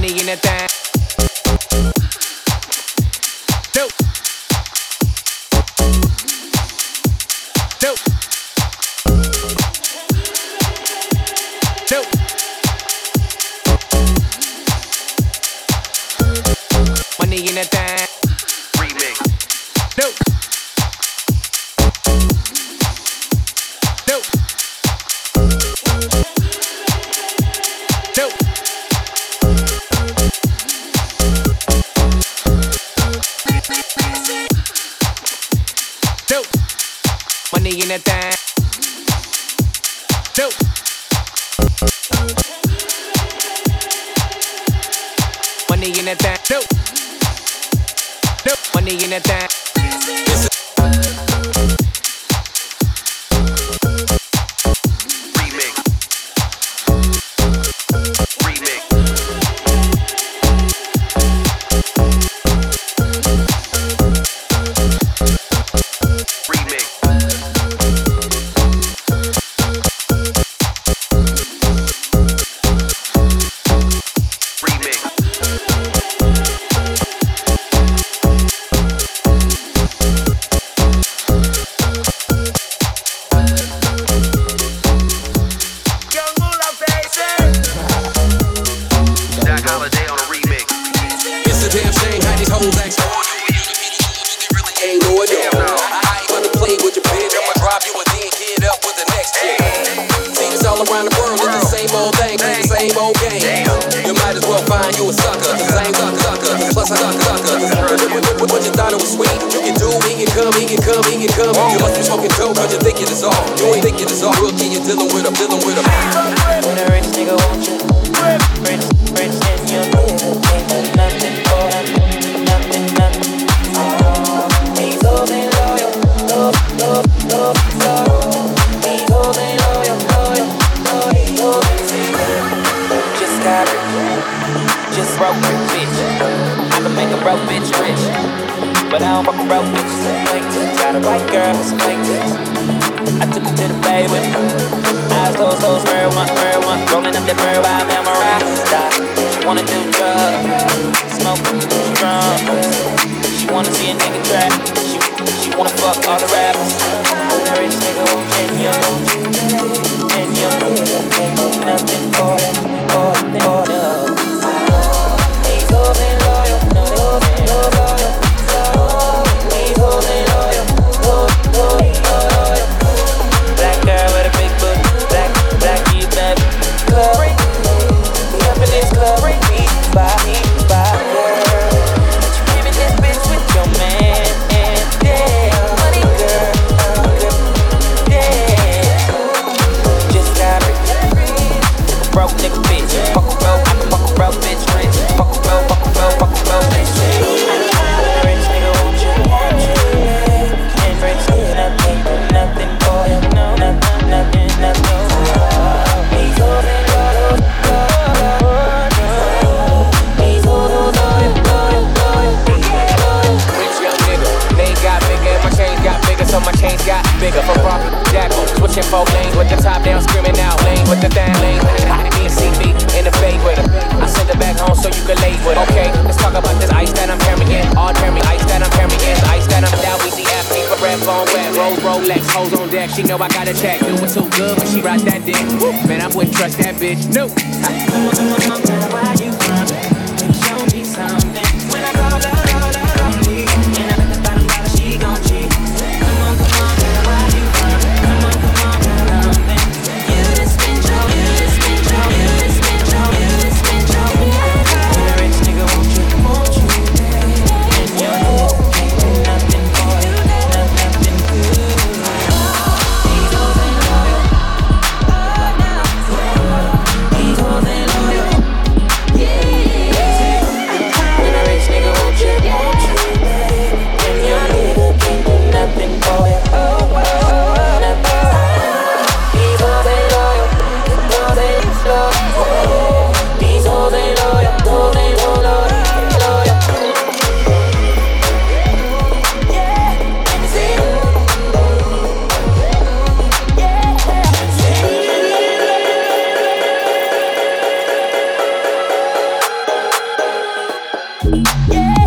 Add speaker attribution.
Speaker 1: money in a thing. Money in that thing. Dope. Money in that thing. Dope. Dope. Money in that thing.
Speaker 2: Remix.
Speaker 3: What, what it was sweet? You can do, he can come, he can come, he can come. You must be smoking dope, cause you think it is all. You ain't thinking it's all. Rookie, you're dealing with him, dealing with him.
Speaker 4: When a rich nigga want you, but I don't fuck a broke bitch. Acquaintance, got a white girl, it's acquaintance. I took her to the bay with. Eyes closed, closed, marijuana, one. Rolling up that bird while I memorize. She wanna do drugs, smoke, drums. She wanna see a nigga trap. She, she wanna fuck all the rappers. A rich nigga and and can't do nothing for him, for for
Speaker 1: bigger. From Barbie Jackal, switching four lanes with the top down, screaming out lane with the thang lane. Me and in the bay with her. I send her back home so you can lay with her. Okay, let's talk about this ice that I'm carrying. All carrying ice that I'm carrying. Ice that I'm down, see FP for red phone wet. Rolls, Rolex, hoes on deck. She know I got a check. Doing too good when she ride that dick. Man, I wouldn't trust that bitch. No.
Speaker 2: Doc